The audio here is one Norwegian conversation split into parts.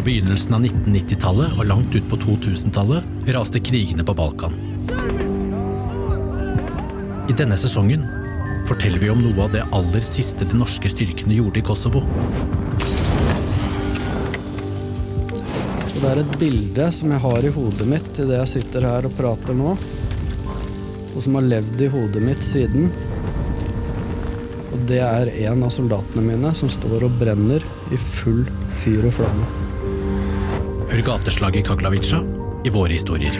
Fra begynnelsen av 1990-tallet og langt ut på 2000-tallet raste krigene på Balkan. I denne sesongen forteller vi om noe av det aller siste de norske styrkene gjorde i Kosovo. Det er et bilde som jeg har i hodet mitt idet jeg sitter her og prater nå, og som har levd i hodet mitt siden. Og det er en av soldatene mine som står og brenner i full fyr og flamme. Hør gateslaget i Kaglavica i våre historier.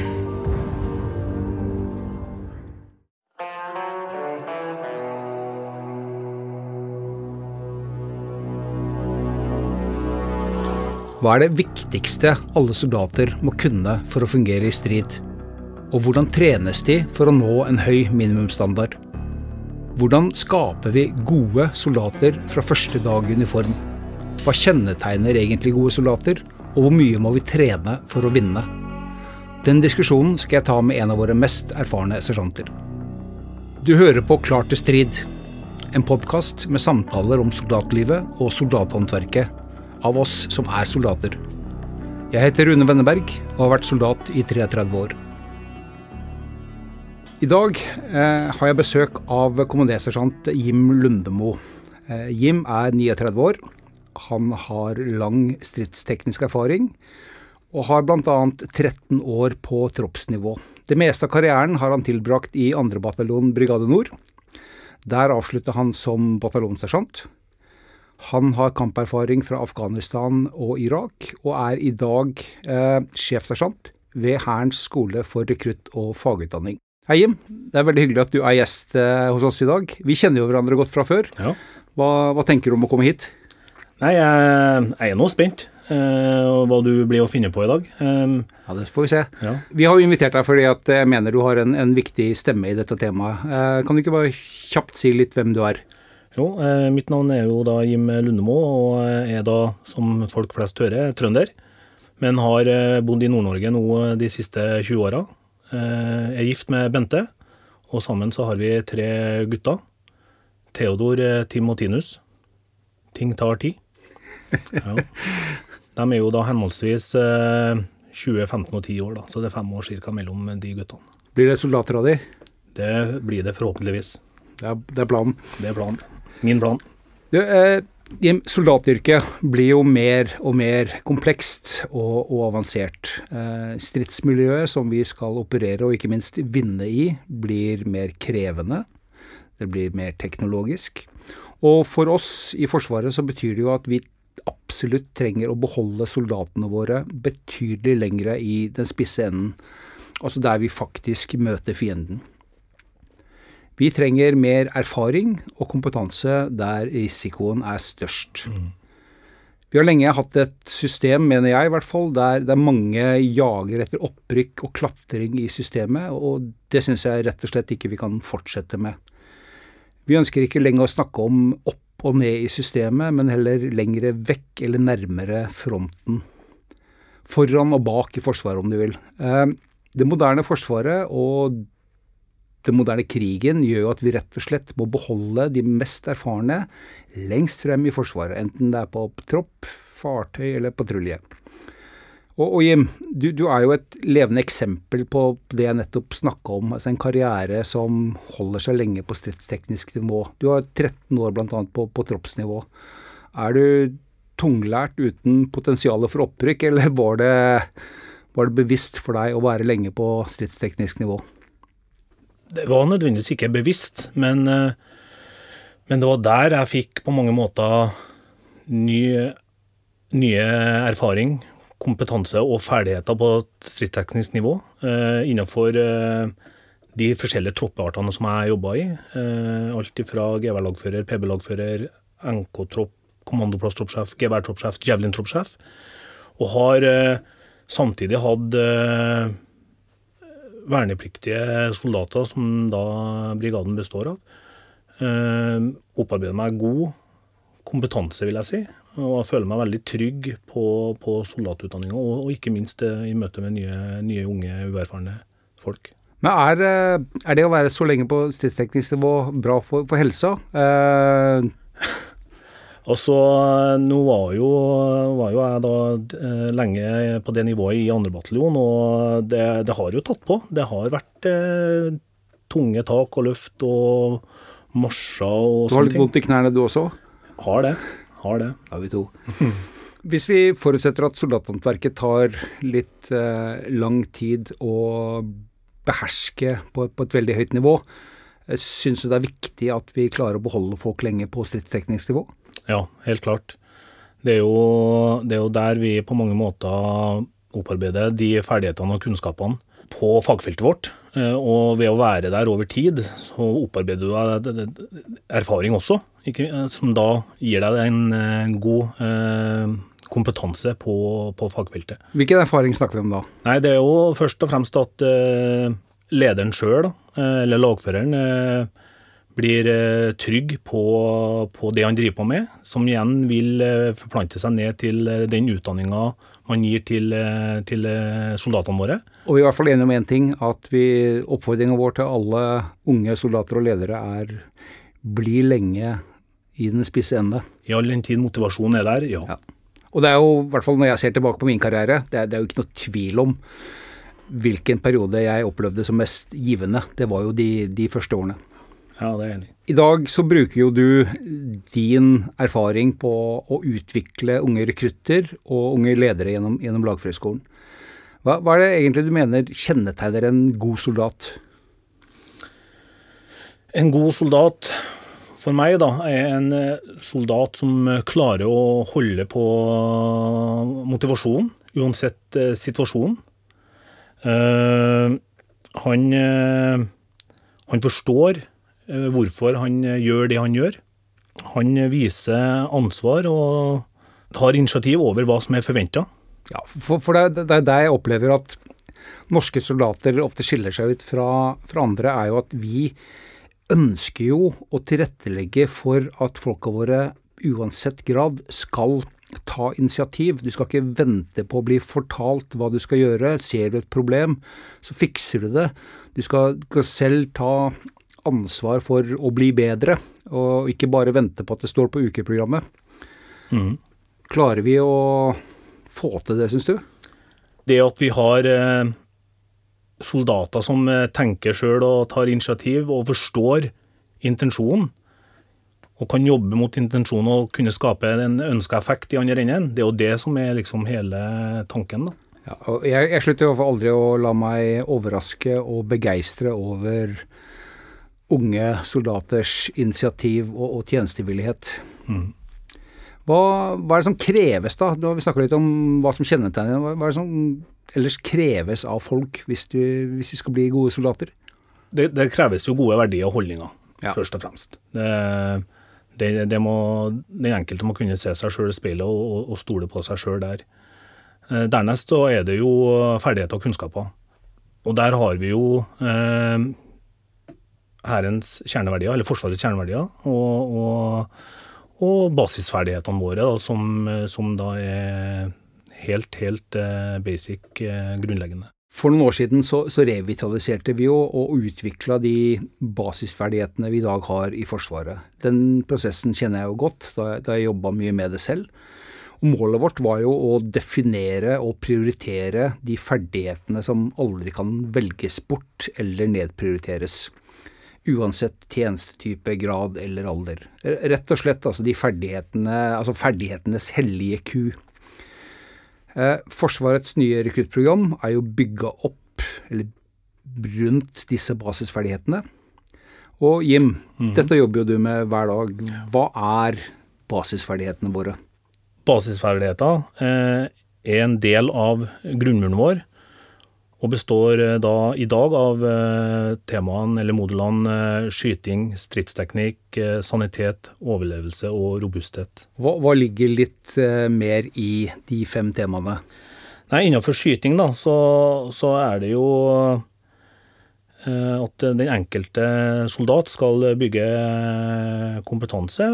Hva er det viktigste alle soldater må kunne for å fungere i strid? Og hvordan trenes de for å nå en høy minimumsstandard? Hvordan skaper vi gode soldater fra første dag i uniform? Hva kjennetegner egentlig gode soldater, og hvor mye må vi trene for å vinne? Den diskusjonen skal jeg ta med en av våre mest erfarne sersjanter. Du hører på Klar til strid, en podkast med samtaler om soldatlivet og soldathåndverket av oss som er soldater. Jeg heter Rune Wenneberg og har vært soldat i 33 år. I dag eh, har jeg besøk av kommandersersjant Jim Lundemo. Eh, Jim er 39 år. Han har lang stridsteknisk erfaring, og har bl.a. 13 år på troppsnivå. Det meste av karrieren har han tilbrakt i 2. bataljon Brigade Nord. Der avslutta han som bataljonssersjant. Han har kamperfaring fra Afghanistan og Irak, og er i dag eh, sjefsersjant ved Hærens skole for rekrutt- og fagutdanning. Hei, Jim. Det er veldig hyggelig at du er gjest eh, hos oss i dag. Vi kjenner jo hverandre godt fra før. Ja. Hva, hva tenker du om å komme hit? Nei, jeg, jeg er nå spent eh, hva du blir å finne på i dag. Um, Ja, Det får vi se. ja. Vi har jo invitert deg fordi at jeg mener du har en, en viktig stemme i dette temaet. Eh, kan du ikke bare kjapt si litt hvem du er? Jo, eh, mitt navn er jo da Jim Lundemo, og er da, som folk flest hører, trønder. Men har bodd i Nord-Norge nå de siste 20 åra. Er gift med Bente, og sammen så har vi tre gutter. Theodor, Tim og Tinus. Ting tar tid. Ja. De er jo da henholdsvis eh, 20, 15 og 10 år, da, så det er fem år cirka mellom de guttene. Blir det soldater av de? Det blir det forhåpentligvis. Det er, det er planen. Det er planen. Min plan. Du, eh, soldatyrket blir jo mer og mer komplekst og, og avansert. Eh, stridsmiljøet som vi skal operere og ikke minst vinne i, blir mer krevende. Det blir mer teknologisk. Og for oss i Forsvaret så betyr det jo at vi absolutt trenger å beholde soldatene våre betydelig lengre i den spisse enden. Altså der vi faktisk møter fienden. Vi trenger mer erfaring og kompetanse der risikoen er størst. Vi har lenge hatt et system, mener jeg i hvert fall, der, der mange jager etter opprykk og klatring i systemet, og det syns jeg rett og slett ikke vi kan fortsette med. Vi ønsker ikke lenger å snakke om og ned i systemet, men heller lengre vekk eller nærmere fronten. Foran og bak i Forsvaret, om du vil. Eh, Det moderne Forsvaret og den moderne krigen gjør jo at vi rett og slett må beholde de mest erfarne lengst frem i Forsvaret, enten det er på tropp, fartøy eller patrulje. Og, og Jim, du, du er jo et levende eksempel på det jeg nettopp snakka om, altså en karriere som holder seg lenge på stridsteknisk nivå. Du har 13 år bl.a. På, på troppsnivå. Er du tunglært uten potensial for opprykk, eller var det, var det bevisst for deg å være lenge på stridsteknisk nivå? Det var nødvendigvis ikke bevisst, men, eh, men det var der jeg fikk på mange måter ny, nye erfaring, kompetanse og ferdigheter på stridsteknisk nivå eh, innenfor eh, de forskjellige troppeartene som jeg jobba i. Eh, alt fra GV-lagfører, PB-lagfører, NK-tropp, kommandoplasstroppsjef, geværtroppsjef, javelin-troppsjef. Og har samtidig hatt vernepliktige soldater, som da brigaden består av. Opparbeider meg god kompetanse, vil jeg si. Og jeg føler meg veldig trygg på, på soldatutdanninga, og, og ikke minst eh, i møte med nye, nye unge, uerfarne folk. Men er, eh, er det å være så lenge på stridsteknisk nivå bra for, for helsa? Eh, altså, Nå var jo, var jo jeg da eh, lenge på det nivået i 2. bataljon, og det, det har jo tatt på. Det har vært eh, tunge tak og løft og marsjer og sånne ting. Du har litt vondt i knærne du også? Har det. Har det. Har vi to. Hvis vi forutsetter at soldathåndverket tar litt eh, lang tid å beherske på, på et veldig høyt nivå, eh, syns du det er viktig at vi klarer å beholde folk lenge på stridstekningsnivå? Ja, helt klart. Det er, jo, det er jo der vi på mange måter opparbeider de ferdighetene og kunnskapene på fagfeltet vårt. Eh, Og ved å være der over tid, så opparbeider du deg erfaring også, eh, som da gir deg en eh, god kompetanse på, på fagfeltet. Hvilken erfaring snakker vi om da? Nei, det er jo først og fremst at lederen sjøl, eller lagføreren, blir trygg på, på det han driver på med, som igjen vil forplante seg ned til den utdanninga man gir til, eh, til eh, soldatene våre. Og vi er i hvert fall enige om én ting, at oppfordringa vår til alle unge soldater og ledere er bli lenge i den spisse ende. I all den tid motivasjonen er der, ja. Ja. Og det er jo, i hvert fall når jeg ser tilbake på min karriere, det er, det er jo ikke noe tvil om hvilken periode jeg opplevde som mest givende. Det var jo de, de første årene. Ja, det er enig i. Dag så bruker jo du din erfaring på å utvikle unge rekrutter og unge ledere gjennom, gjennom Lagfrøyskolen. Hva, hva er det egentlig du mener kjennetegner en god soldat? En god soldat for meg da, er en eh, soldat som eh, klarer å holde på motivasjonen, uansett eh, situasjon. Eh, han, uh, han forstår eh, hvorfor han eh, gjør det han gjør. Han eh, viser ansvar og tar initiativ over hva som er forventa. Ja, for, for det, det er jeg opplever at norske soldater ofte skiller seg ut fra, fra andre, er jo at vi ønsker jo å tilrettelegge for at folka våre uansett grad skal ta initiativ. Du skal ikke vente på å bli fortalt hva du skal gjøre. Ser du et problem, så fikser du det. Du skal, skal selv ta ansvar for å bli bedre, og ikke bare vente på at det står på ukeprogrammet. Klarer vi å få til det, syns du? Det at vi har eh, soldater som eh, tenker sjøl og tar initiativ og forstår intensjonen, og kan jobbe mot intensjonen og kunne skape en ønska effekt i andre enden, det er jo det som er liksom hele tanken. da. Ja, jeg, jeg slutter i hvert fall aldri å la meg overraske og begeistre over unge soldaters initiativ og, og tjenestevillighet. Hva, hva er det som kreves, da? Nå har vi snakka litt om hva som kjennetegner Hva, hva er det som ellers kreves av folk hvis de, hvis de skal bli gode soldater? Det, det kreves jo gode verdier og holdninger, Ja. først og fremst. Det, det, det må, den enkelte må kunne se seg sjøl i speilet og, og, og stole på seg sjøl der. Eh, Dernest så er det jo ferdigheter og kunnskaper. Og der har vi jo eh, Hærens kjerneverdier, eller Forsvarets kjerneverdier, og, og, og basisferdighetene våre, da, som, som da er helt, helt eh, basic, eh, grunnleggende. For noen år siden så, så revitaliserte vi jo og utvikla de basisferdighetene vi i dag har i Forsvaret. Den prosessen kjenner jeg jo godt, da, da jeg jobba mye med det selv. Og målet vårt var jo å definere og prioritere de ferdighetene som aldri kan velges bort eller nedprioriteres. Uansett tjenestetype, grad eller alder. Rett og slett altså de ferdighetene, altså ferdighetenes hellige ku. Eh, Forsvarets nye rekruttprogram er jo bygga opp eller rundt disse basisferdighetene. Og Jim, dette jobber jo du med hver dag. Hva er basisferdighetene våre? Basisferdigheter eh, er en del av grunnmuren vår, og består eh, da i dag av eh, temaene eller modulene eh, skyting, stridsteknikk, sanitet, overlevelse og robusthet. Hva, hva ligger litt mer i de fem temaene? Nei, Innenfor skyting da, så, så er det jo at den enkelte soldat skal bygge kompetanse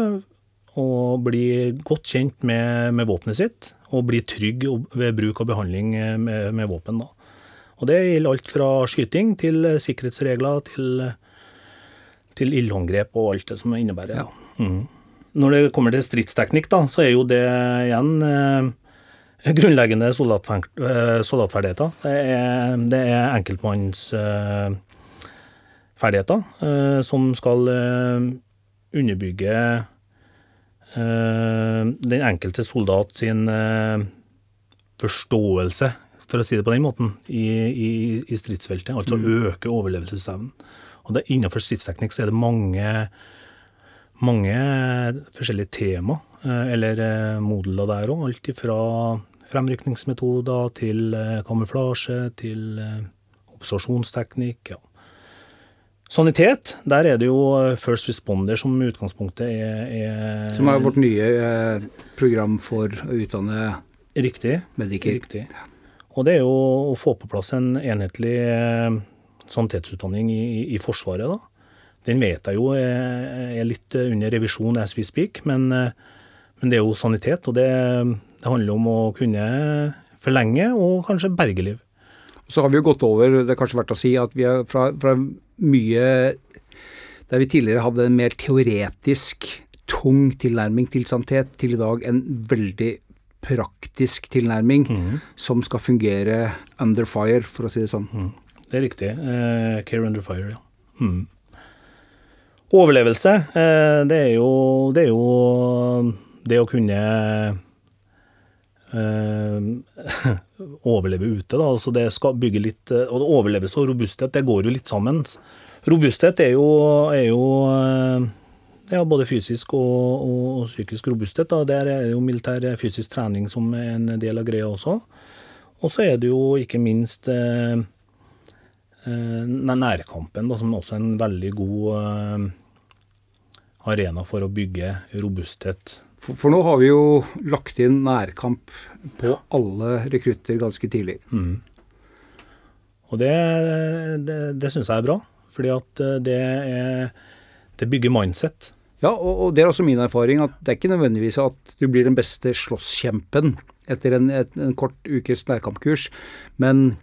og bli godt kjent med, med våpenet sitt, og bli trygg ved bruk og behandling med, med våpen. Da. Og Det gjelder alt fra skyting til sikkerhetsregler til, til ildhåndgrep og alt det som innebærer. Ja. Mm. når det kommer til stridsteknikk, da, så er jo det igjen eh, grunnleggende eh, soldatferdigheter. Det er, det er enkeltmannsferdigheter eh, som skal eh, underbygge eh, den enkelte soldat sin eh, forståelse, for å si det på den måten, i, i, i stridsfeltet. Altså øke overlevelsesevnen. Og det, innenfor stridsteknikk så er det mange, mange forskjellige tema, eh, eller eh, modeller der òg. Alt fra fremrykningsmetoder til eh, kamuflasje, til observasjonsteknikk. ja. Sanitet, der er det jo First Responder som utgangspunktet er, er Som er vårt nye program for å utdanne Riktig. mediker. Riktig. Og det er jo å få på plass en enhetlig eh, sanitetsutdanning i, i, Forsvaret, da. Den vet jeg jo er, litt under revisjon as we speak, men, eh, men det er jo sanitet, og det, det handler om å kunne forlenge og kanskje berge liv. Så har vi jo gått over, det er kanskje verdt å si, at vi er fra, fra mye der vi tidligere hadde en mer teoretisk, tung tilnærming til sanitet, til i dag en veldig praktisk tilnærming som skal fungere under fire, for å si det sånn. Det er riktig. Eh, care under fire, ja. Mm. Overlevelse, eh, det er jo det, er jo det å kunne eh, overleve ute, da. Altså det skal bygge litt eh, Og overlevelse og robusthet, det går jo litt sammen. Robusthet er jo, er jo eh, ja, både fysisk og, og, psykisk robusthet. Da. Der er jo militær fysisk trening som er en del av greia også. Og så er det jo ikke minst eh, eh, nærkampen, da, som også er en veldig god eh, arena for å bygge robusthet. For, for nå har vi jo lagt inn nærkamp på alle rekrutter ganske tidlig. Mm. Og det, det, det syns jeg er bra, fordi at eh, det, er, det bygger mindset. Ja, og, og det er også min erfaring at det er ikke nødvendigvis at du blir den beste slåsskjempen etter en, et, en kort ukes nærkampkurs, men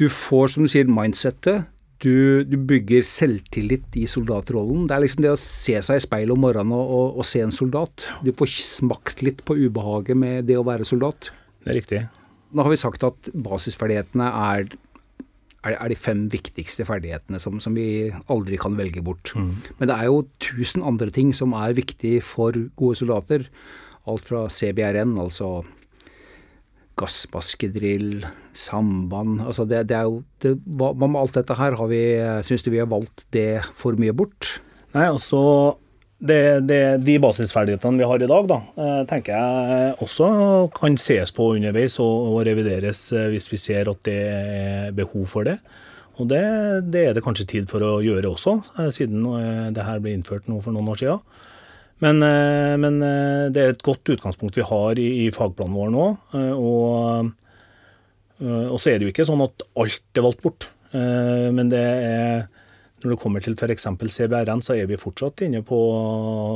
du får, som du sier, mindsettet. Du, du bygger selvtillit i soldatrollen. Det er liksom det å se seg i speilet om morgenen og, og, og se en soldat. Du får smakt litt på ubehaget med det å være soldat. Det er riktig. Nå har vi sagt at basisferdighetene er, er, er de fem viktigste ferdighetene som, som vi aldri kan velge bort. Men det er jo tusen andre ting som er viktig for gode soldater. Alt fra CBRN, altså gassbaskedrill, samband altså det, det er jo det, hva, hva med alt dette her? Har vi, Syns du vi har valgt det for mye bort? Nei, altså det, det, De basisferdighetene vi har i dag, da, eh, tenker jeg også kan ses på underveis og, og revideres eh, hvis vi ser at det er behov for det. Og det, det er det kanskje tid for å gjøre også, eh, siden det her ble innført nå for noen år siden. Men, men det er et godt utgangspunkt vi har i, i fagplanen vår nå. Og, og så er det jo ikke sånn at alt er valgt bort. Men det er når det kommer til f.eks. CBRN, så er vi fortsatt inne på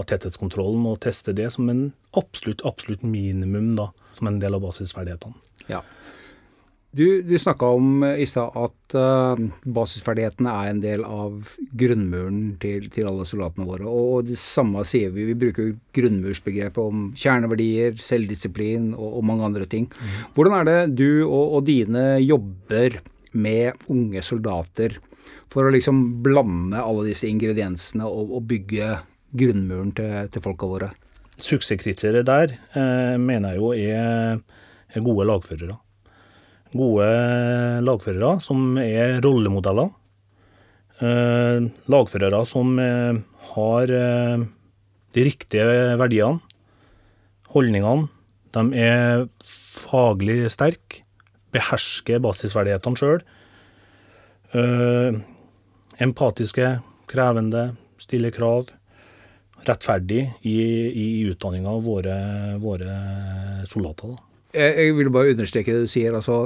tetthetskontrollen og tester det som en absolutt, absolutt minimum, da, som en del av basisferdighetene. Ja. Du, du snakka om eh, i stad at uh, basisferdighetene er en del av grunnmuren til, til alle soldatene våre. Og det samme sier vi. Vi bruker grunnmursbegrepet om kjerneverdier, selvdisiplin og, og mange andre ting. Hvordan er det du og, og dine jobber med unge soldater for å liksom blande alle disse ingrediensene og, og bygge grunnmuren til, til folka våre? Suksesskriteriet der eh, mener jeg jo er, er gode lagførere. Gode lagførere som er rollemodeller. Eh, lagførere som eh, har eh, de riktige verdiene, holdningene. De er faglig sterke, behersker basisverdighetene sjøl. empatiske, krevende, stiller krav. Rettferdig i, i utdanninga av våre, våre soldater. Da. Jeg, jeg vil bare understreke det du sier, altså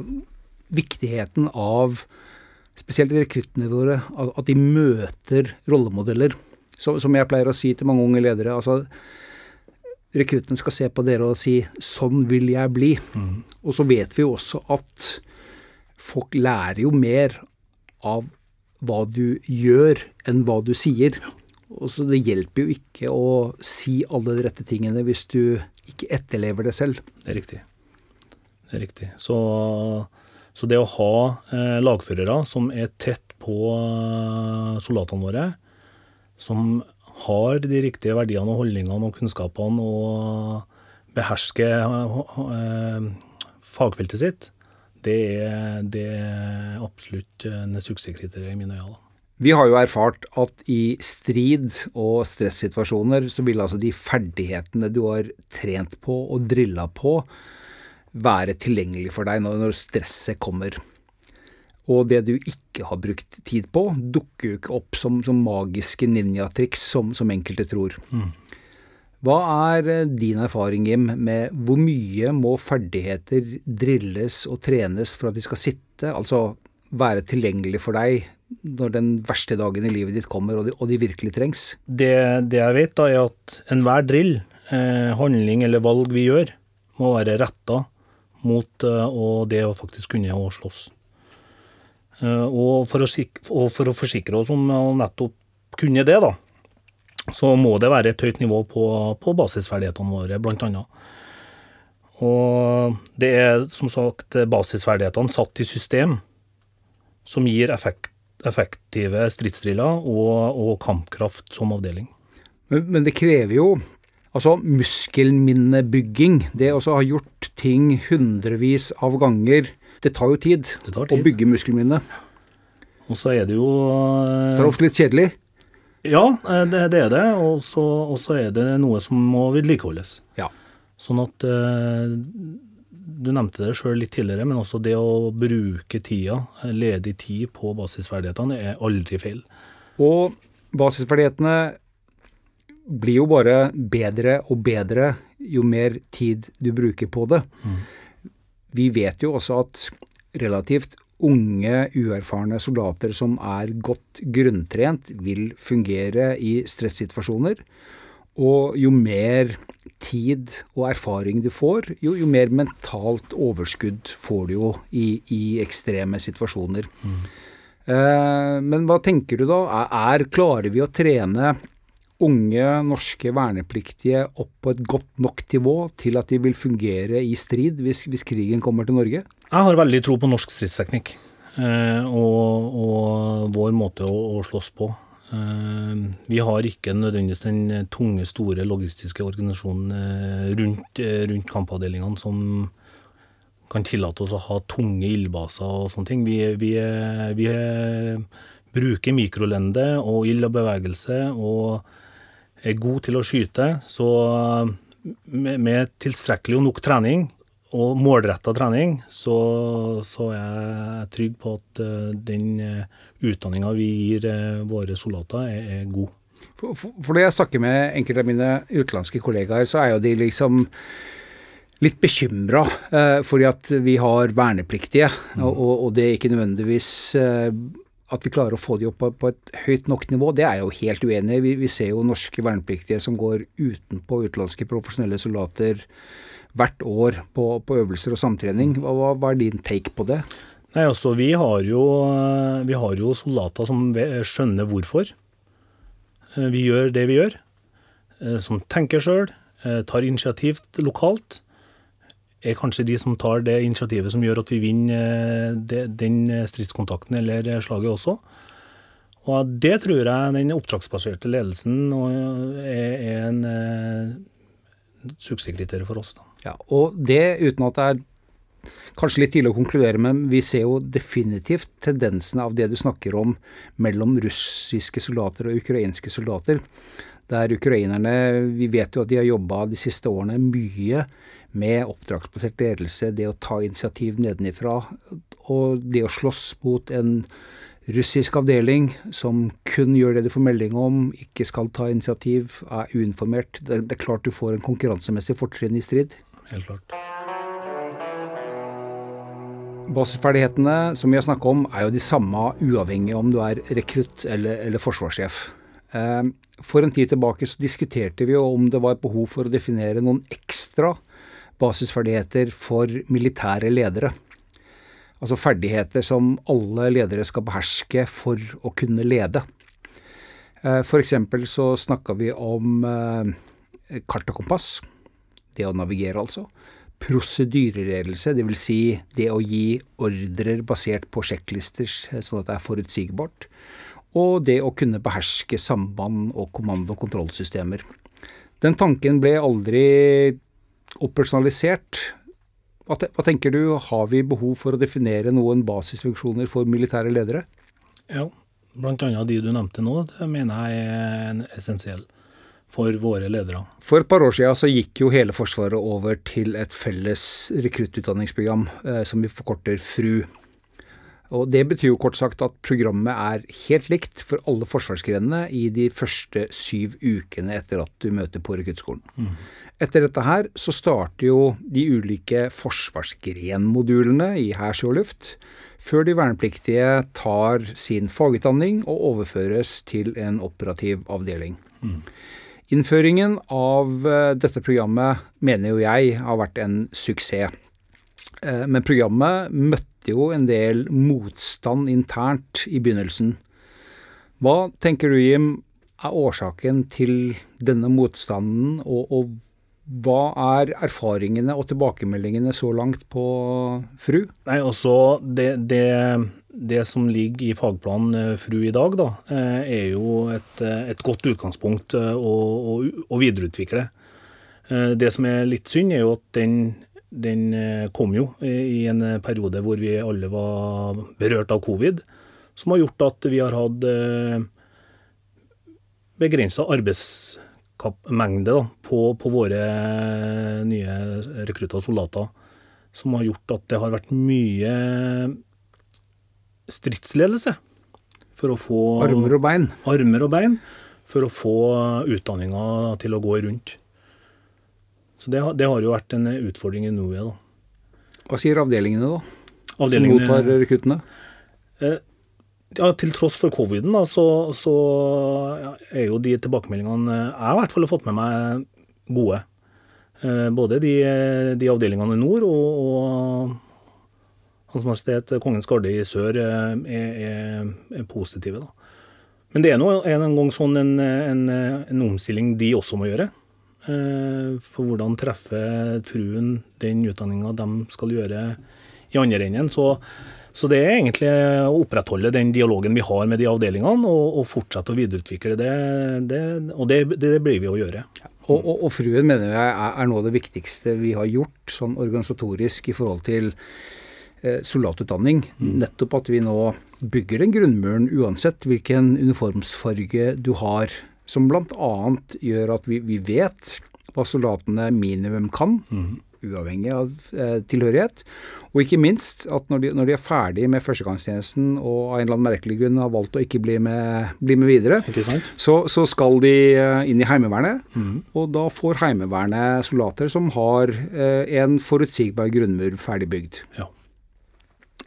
viktigheten av spesielt rekruttene våre, at at de møter rollemodeller. Så, som jeg pleier å si til mange unge ledere, altså rekruttene skal se på dere og si 'sånn vil jeg bli'. Og så vet vi jo også at folk lærer jo mer av hva du gjør, enn hva du sier. Og så Det hjelper jo ikke å si alle de rette tingene hvis du ikke etterlever det selv. Det er riktig. Det er riktig. Så, så det å ha eh, lagførere som er tett på eh, soldatene våre, som har de riktige verdiene og holdningene og kunnskapene og behersker eh, fagfeltet sitt, det er, det er absolutt en suksesskriterium i mine øyne. Vi har jo erfart at i strid og stressituasjoner så vil altså de ferdighetene du har trent på og drilla på, være tilgjengelig for deg når, stresset kommer. Og det du ikke har brukt tid på, dukker jo ikke opp som, som magiske ninjatriks, som, som enkelte tror. Mm. Hva er eh, din erfaring, Jim, med hvor mye må ferdigheter drilles og trenes for at de skal sitte, altså være tilgjengelig for deg når den verste dagen i livet ditt kommer, og de, og de virkelig trengs? Det, det, jeg vet, da, er at enhver drill, eh, handling eller valg vi gjør, må være retta mot eh, det å faktisk kunne å slåss. Eh, og, for å, for å forsikre oss om nettopp kunne det, da, så må det være et høyt nivå på, på basisferdighetene våre, annet. Og det er som sagt basisferdighetene satt i system som gir effekt, effektive stridsdriller og, og, kampkraft som avdeling. Men, men, det krever jo altså muskelminnebygging. Det å ha gjort ting hundrevis av ganger. Det tar jo tid, tar tid. å bygge muskelminne. Og så er det jo Så er det ofte litt kjedelig? Ja, eh, det, det er det. Og så er det noe som må vedlikeholdes. Ja. Sånn at eh, Du nevnte det sjøl litt tidligere, men også det å bruke tida, ledig tid på basisferdighetene, er aldri feil. Og basisferdighetene blir jo bare bedre og bedre jo mer tid du bruker på det. Mm. Vi vet jo også at relativt unge, uerfarne soldater som er godt grunntrent, vil fungere i stressituasjoner. Og jo mer tid og erfaring du får, jo, jo mer mentalt overskudd får du jo i, i ekstreme situasjoner. Mm. Eh, men hva tenker du da? Er, er, Klarer vi å trene unge norske vernepliktige opp på et godt nok nivå til at de vil fungere i strid hvis, hvis krigen kommer til Norge? Jeg har veldig tro på norsk stridsteknikk eh, og, og, vår måte å, å slåss på. Eh, vi har ikke nødvendigvis den tunge, store logistiske organisasjonen eh, rundt, eh, rundt kampavdelingene som kan tillate oss å ha tunge ildbaser og sånne ting. Vi, vi, vi bruker mikrolende og ild og bevegelse og er god til å skyte, så med, med tilstrekkelig og nok trening og målretta trening, så, så, er jeg trygg på at uh, den eh, utdanninga vi gir uh, våre soldater, er, er god. For, for, for, når jeg snakker med enkelte av mine utenlandske kollegaer, så er jo de liksom litt bekymra uh, fordi at vi har vernepliktige, mm. og, og, det er ikke nødvendigvis at vi klarer å få de opp på, et høyt nok nivå, det er jeg jo helt uenig i. Vi, vi, ser jo norske vernepliktige som går utenpå utenlandske profesjonelle soldater hvert år på, på øvelser og samtrening. Hva, hva, er din take på det? Nei, altså, vi har, jo, vi har jo soldater som skjønner hvorfor eh, vi gjør det vi gjør. Eh, som tenker sjøl, eh, tar initiativ lokalt er kanskje de som tar det initiativet som gjør at vi vinner eh, den stridskontakten eller slaget også. Og det tror jeg den oppdragsbaserte ledelsen er en eh, suksesskriterium for oss. Da. Ja, og det uten at det er kanskje litt tidlig å konkludere med, vi ser jo definitivt tendensene av det du snakker om mellom russiske soldater og ukrainske soldater. Der ukrainerne Vi vet jo at de har jobba de siste årene mye med oppdragsbasert ledelse, det å ta initiativ nedenifra, og det å slåss mot en russisk avdeling som kun gjør det du får melding om, ikke skal ta initiativ, er uinformert. Det, det er klart du får en konkurransemessig fortrinn i strid. Helt klart. Basisferdighetene som vi har snakka om, er jo de samme uavhengig om du er rekrutt eller, eller forsvarssjef. Eh, for en tid tilbake så diskuterte vi jo om det var behov for å definere noen ekstra basisferdigheter for militære ledere. Altså ferdigheter som alle ledere skal beherske for å kunne lede. Eh, F.eks. så snakka vi om eh, kart og kompass. Det å navigere, altså. Prosedyreledelse, dvs. Si det å gi ordrer basert på sjekklister, sånn at det er forutsigbart. Og det å kunne beherske samband og kommando- og kontrollsystemer. Den tanken ble aldri operasjonalisert. Hva, tenker du, har vi behov for å definere noen basisfunksjoner for militære ledere? Ja, annet de du nevnte nå, det mener jeg er en essensiell for våre ledere. For et par år siden så gikk jo hele Forsvaret over til et felles rekruttutdanningsprogram eh, som vi forkorter FRU. Og Det betyr jo kort sagt at programmet er helt likt for alle forsvarsgrenene i de første syv ukene etter at du møter på rekruttskolen. Mm. Etter dette her så starter jo de ulike forsvarsgrenmodulene i hær, sjø og luft, før de vernepliktige tar sin fagutdanning og overføres til en operativ avdeling. Mm. Innføringen av eh, dette programmet mener jo jeg har vært en suksess. Eh, men programmet møtte jo en del motstand internt i begynnelsen. Hva tenker du, Jim, er årsaken til denne motstanden, og, og hva er erfaringene og tilbakemeldingene så langt på FRU? Nei, altså, det, det, det som ligger i fagplanen eh, FRU i dag, da, eh, er jo et, et godt utgangspunkt å, å, å videreutvikle. Det som er litt synd, er jo at den den eh, kom jo i en periode hvor vi alle var berørt av covid, som har gjort at vi har hatt eh, begrensa arbeidsmengde da, på, på, våre nye rekrutter og soldater. Som har gjort at det har vært mye stridsledelse. For å få Armer og bein. Armer og bein. For å få utdanninga til å gå rundt. Så det, det, har jo vært en utfordring i Norge, da. Hva sier avdelingene, da? Avdelingene, som mottar rekruttene? Eh, ja, til tross for coviden, da, så, så ja, er jo de tilbakemeldingene jeg i hvert fall har fått med meg, gode. Eh, både de, de, avdelingene i nord og, og Hans Majestet Kongens Garde i sør eh, er, er, er, positive. da. Men det er nå en gang sånn en, en, en omstilling de også må gjøre. Eh, for hvordan treffer fruen den utdanninga de skal gjøre i andre enden. Så, så, det er egentlig å opprettholde den dialogen vi har med de avdelingene, og, og fortsette å videreutvikle det. det og det, det, blir vi å gjøre. Og, og, og, fruen mener jeg er, er, noe av det viktigste vi har gjort sånn organisatorisk i forhold til eh, soldatutdanning. Mm. Nettopp at vi nå bygger den grunnmuren uansett hvilken uniformsfarge du har som bl.a. gjør at vi, vi, vet hva soldatene minimum kan. Mm. Uavhengig av eh, tilhørighet. Og ikke minst at når de, når de er ferdig med førstegangstjenesten og av en eller annen merkelig grunn har valgt å ikke bli med, bli med videre, så, så, skal de eh, inn i Heimevernet. Mm. Og da får Heimevernet soldater som har eh, en forutsigbar grunnmur ferdig bygd. Ja.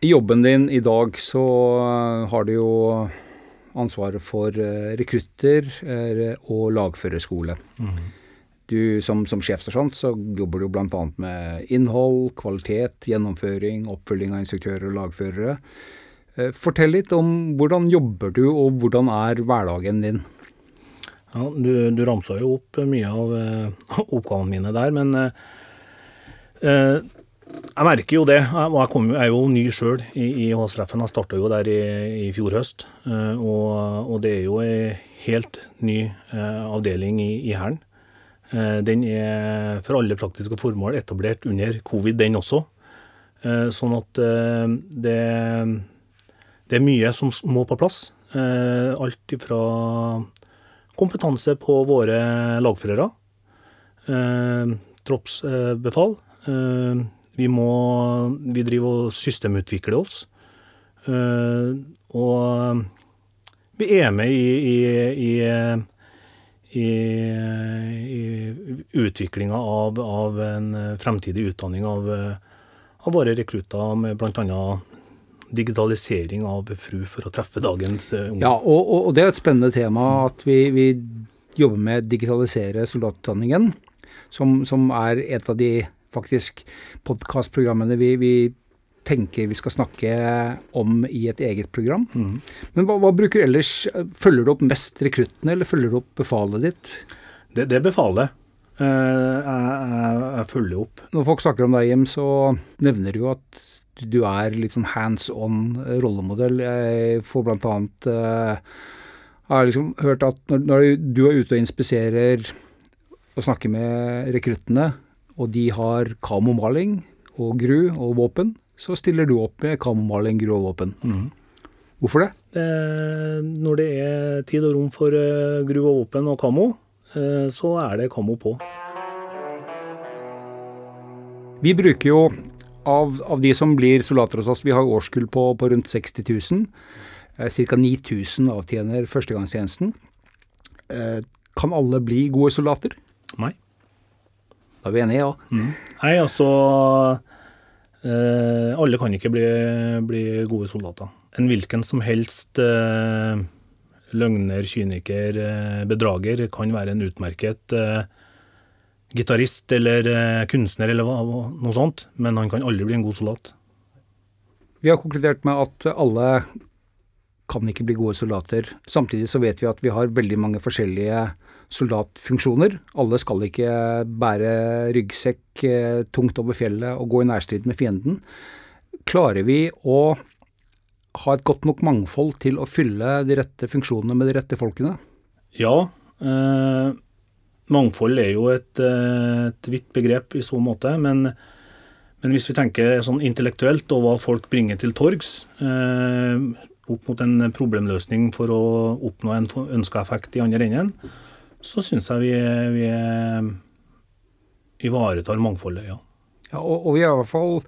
I jobben din i dag så eh, har du jo ansvaret for eh, rekrutter eh, og lagførerskole. Mm. Du, som, som sjefsersjant så jobber du bl.a. med innhold, kvalitet, gjennomføring, oppfølging av instruktører og lagførere. Eh, fortell litt om hvordan jobber du, og hvordan er hverdagen din? Ja, Du, du ramsa jo opp mye av oppgavene mine der, men uh, jeg merker jo det. Jeg, jeg, jeg er jo ny sjøl i, i HSRF-en. Jeg starta jo der i, i fjor høst. Eh, og, og, det er jo ei helt ny eh, avdeling i, i Hæren. Eh, den er for alle praktiske formål etablert under covid, den også. Sånn at det, det er mye som må på plass. Alt ifra kompetanse på våre lagførere, troppsbefal, vi må Vi driver og systemutvikler oss. Uh, og vi er med i, i, i, i utviklinga av, av, en fremtidig utdanning av, av våre rekrutter med bl.a. digitalisering av FRU for å treffe dagens unge. Ja, og, og, det er et spennende tema at vi, vi jobber med å digitalisere soldatutdanningen, som, som er et av de faktisk podkastprogrammene vi, vi, tenker vi skal snakke om i et eget program. Men hva, hva bruker du ellers? Følger du opp mest rekruttene, eller følger du opp befalet ditt? Det, det befaler. Eh, jeg, jeg, jeg følger opp. Når folk snakker om deg, Jim, så nevner du jo at du er litt sånn hands on rollemodell. Jeg får blant annet uh, har liksom hørt at når, når, du er ute og inspiserer og snakker med rekruttene, og de har kamomaling og gru og våpen, så stiller du opp med kamomaling, gru og våpen. Mm. Hvorfor det? det? Når det er tid og rom for uh, gru og våpen og kamo, uh, så er det kamo på. Vi bruker jo av, av, de som blir soldater hos oss, vi har årskull på, på rundt 60 000. Ca. 9000 avtjener førstegangstjenesten. Eh, kan alle bli gode soldater? Nei. Da er vi enige, ja. Mm. Nei, altså eh, Alle kan ikke bli, bli, gode soldater. En hvilken som helst eh, løgner, kyniker, eh, bedrager kan være en utmerket eh, gitarist eller eh, kunstner eller noe sånt, men han kan aldri bli en god soldat. Vi har konkludert med at alle kan ikke bli gode soldater. Samtidig så vet vi at vi har veldig mange forskjellige soldatfunksjoner. Alle skal ikke bære ryggsekk eh, tungt over fjellet og gå i nærstrid med fienden. Klarer vi å ha et godt nok mangfold til å fylle de rette funksjonene med de rette folkene? Ja. Eh, Mangfold er jo et, eh, et vidt begrep i så måte, men, men, hvis vi tenker sånn intellektuelt og hva folk bringer til torgs, eh, opp mot en problemløsning for å oppnå en ønska effekt i andre enden, så syns jeg vi, vi ivaretar mangfoldet, ja. ja og, og, vi har i hvert fall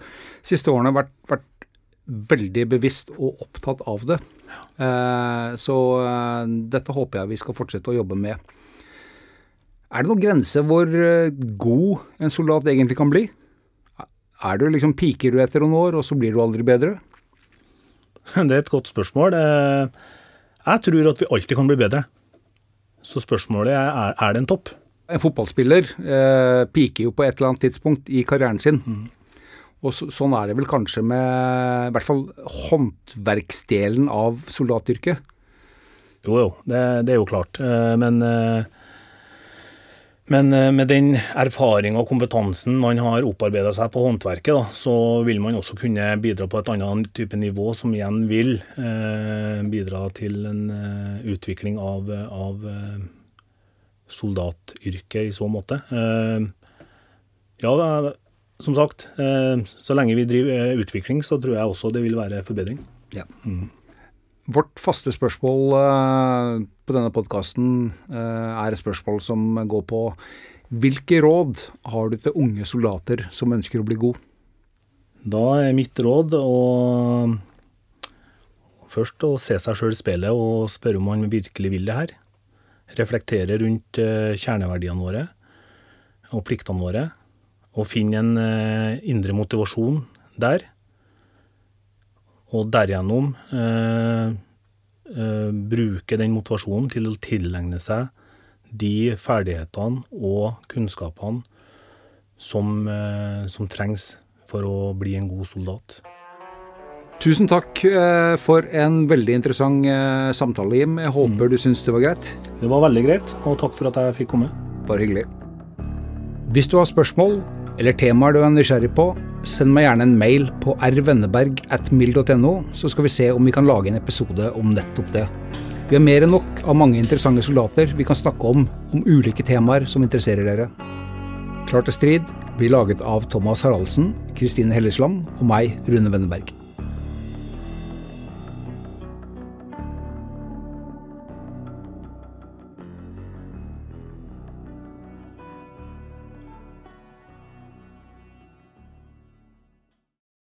siste årene vært, vært veldig bevisst og opptatt av det. Ja. Eh, så eh, dette håper jeg vi skal fortsette å jobbe med. Er det noen grense hvor eh, god en soldat egentlig kan bli? Er du liksom, Piker du etter noen år, og så blir du aldri bedre? Det er et godt spørsmål. Jeg tror at vi alltid kan bli bedre. Så spørsmålet er er det en topp? En fotballspiller eh, piker jo på et eller annet tidspunkt i karrieren sin. Mm. Og så, sånn er det vel kanskje med i hvert fall håndverksdelen av soldatyrket? Jo, jo, det, det er jo klart. Eh, men eh, men eh, med den erfaringa og kompetansen man har opparbeida seg på håndverket, da, så vil man også kunne bidra på et annet type nivå, som igjen vil eh, bidra til en eh, utvikling av, av eh, soldatyrket i så måte. Eh, ja, som sagt, eh, så lenge vi driver utvikling, så tror jeg også det vil være forbedring. Ja. Mm. Vårt faste spørsmål uh, på denne podkasten eh, er et spørsmål som går på hvilke råd har du til unge soldater som ønsker å bli god? Da er mitt råd å først å se seg sjøl i speilet og spørre om man virkelig vil det her. Reflektere rundt uh, kjerneverdiene våre og pliktene våre. Og finne en indre motivasjon der og derigjennom eh, eh, bruke den motivasjonen til å tilegne seg de ferdighetene og kunnskapene som, eh, som, trengs for å bli en god soldat. Tusen takk eh, for en veldig interessant eh, samtale, Jim. Jeg håper mm. du syns det var greit? Det var veldig greit, og takk for at jeg fikk komme. Bare hyggelig. Hvis du har spørsmål eller temaer du er nysgjerrig på, send meg gjerne en mail på rvenneberg.mil.no, så skal vi se om vi kan lage en episode om nettopp det. Vi har mer enn nok av mange interessante soldater vi kan snakke om, om ulike temaer som interesserer dere. Klar til strid blir laget av Thomas Haraldsen, Kristine Hellesland og meg, Rune Wenneberg.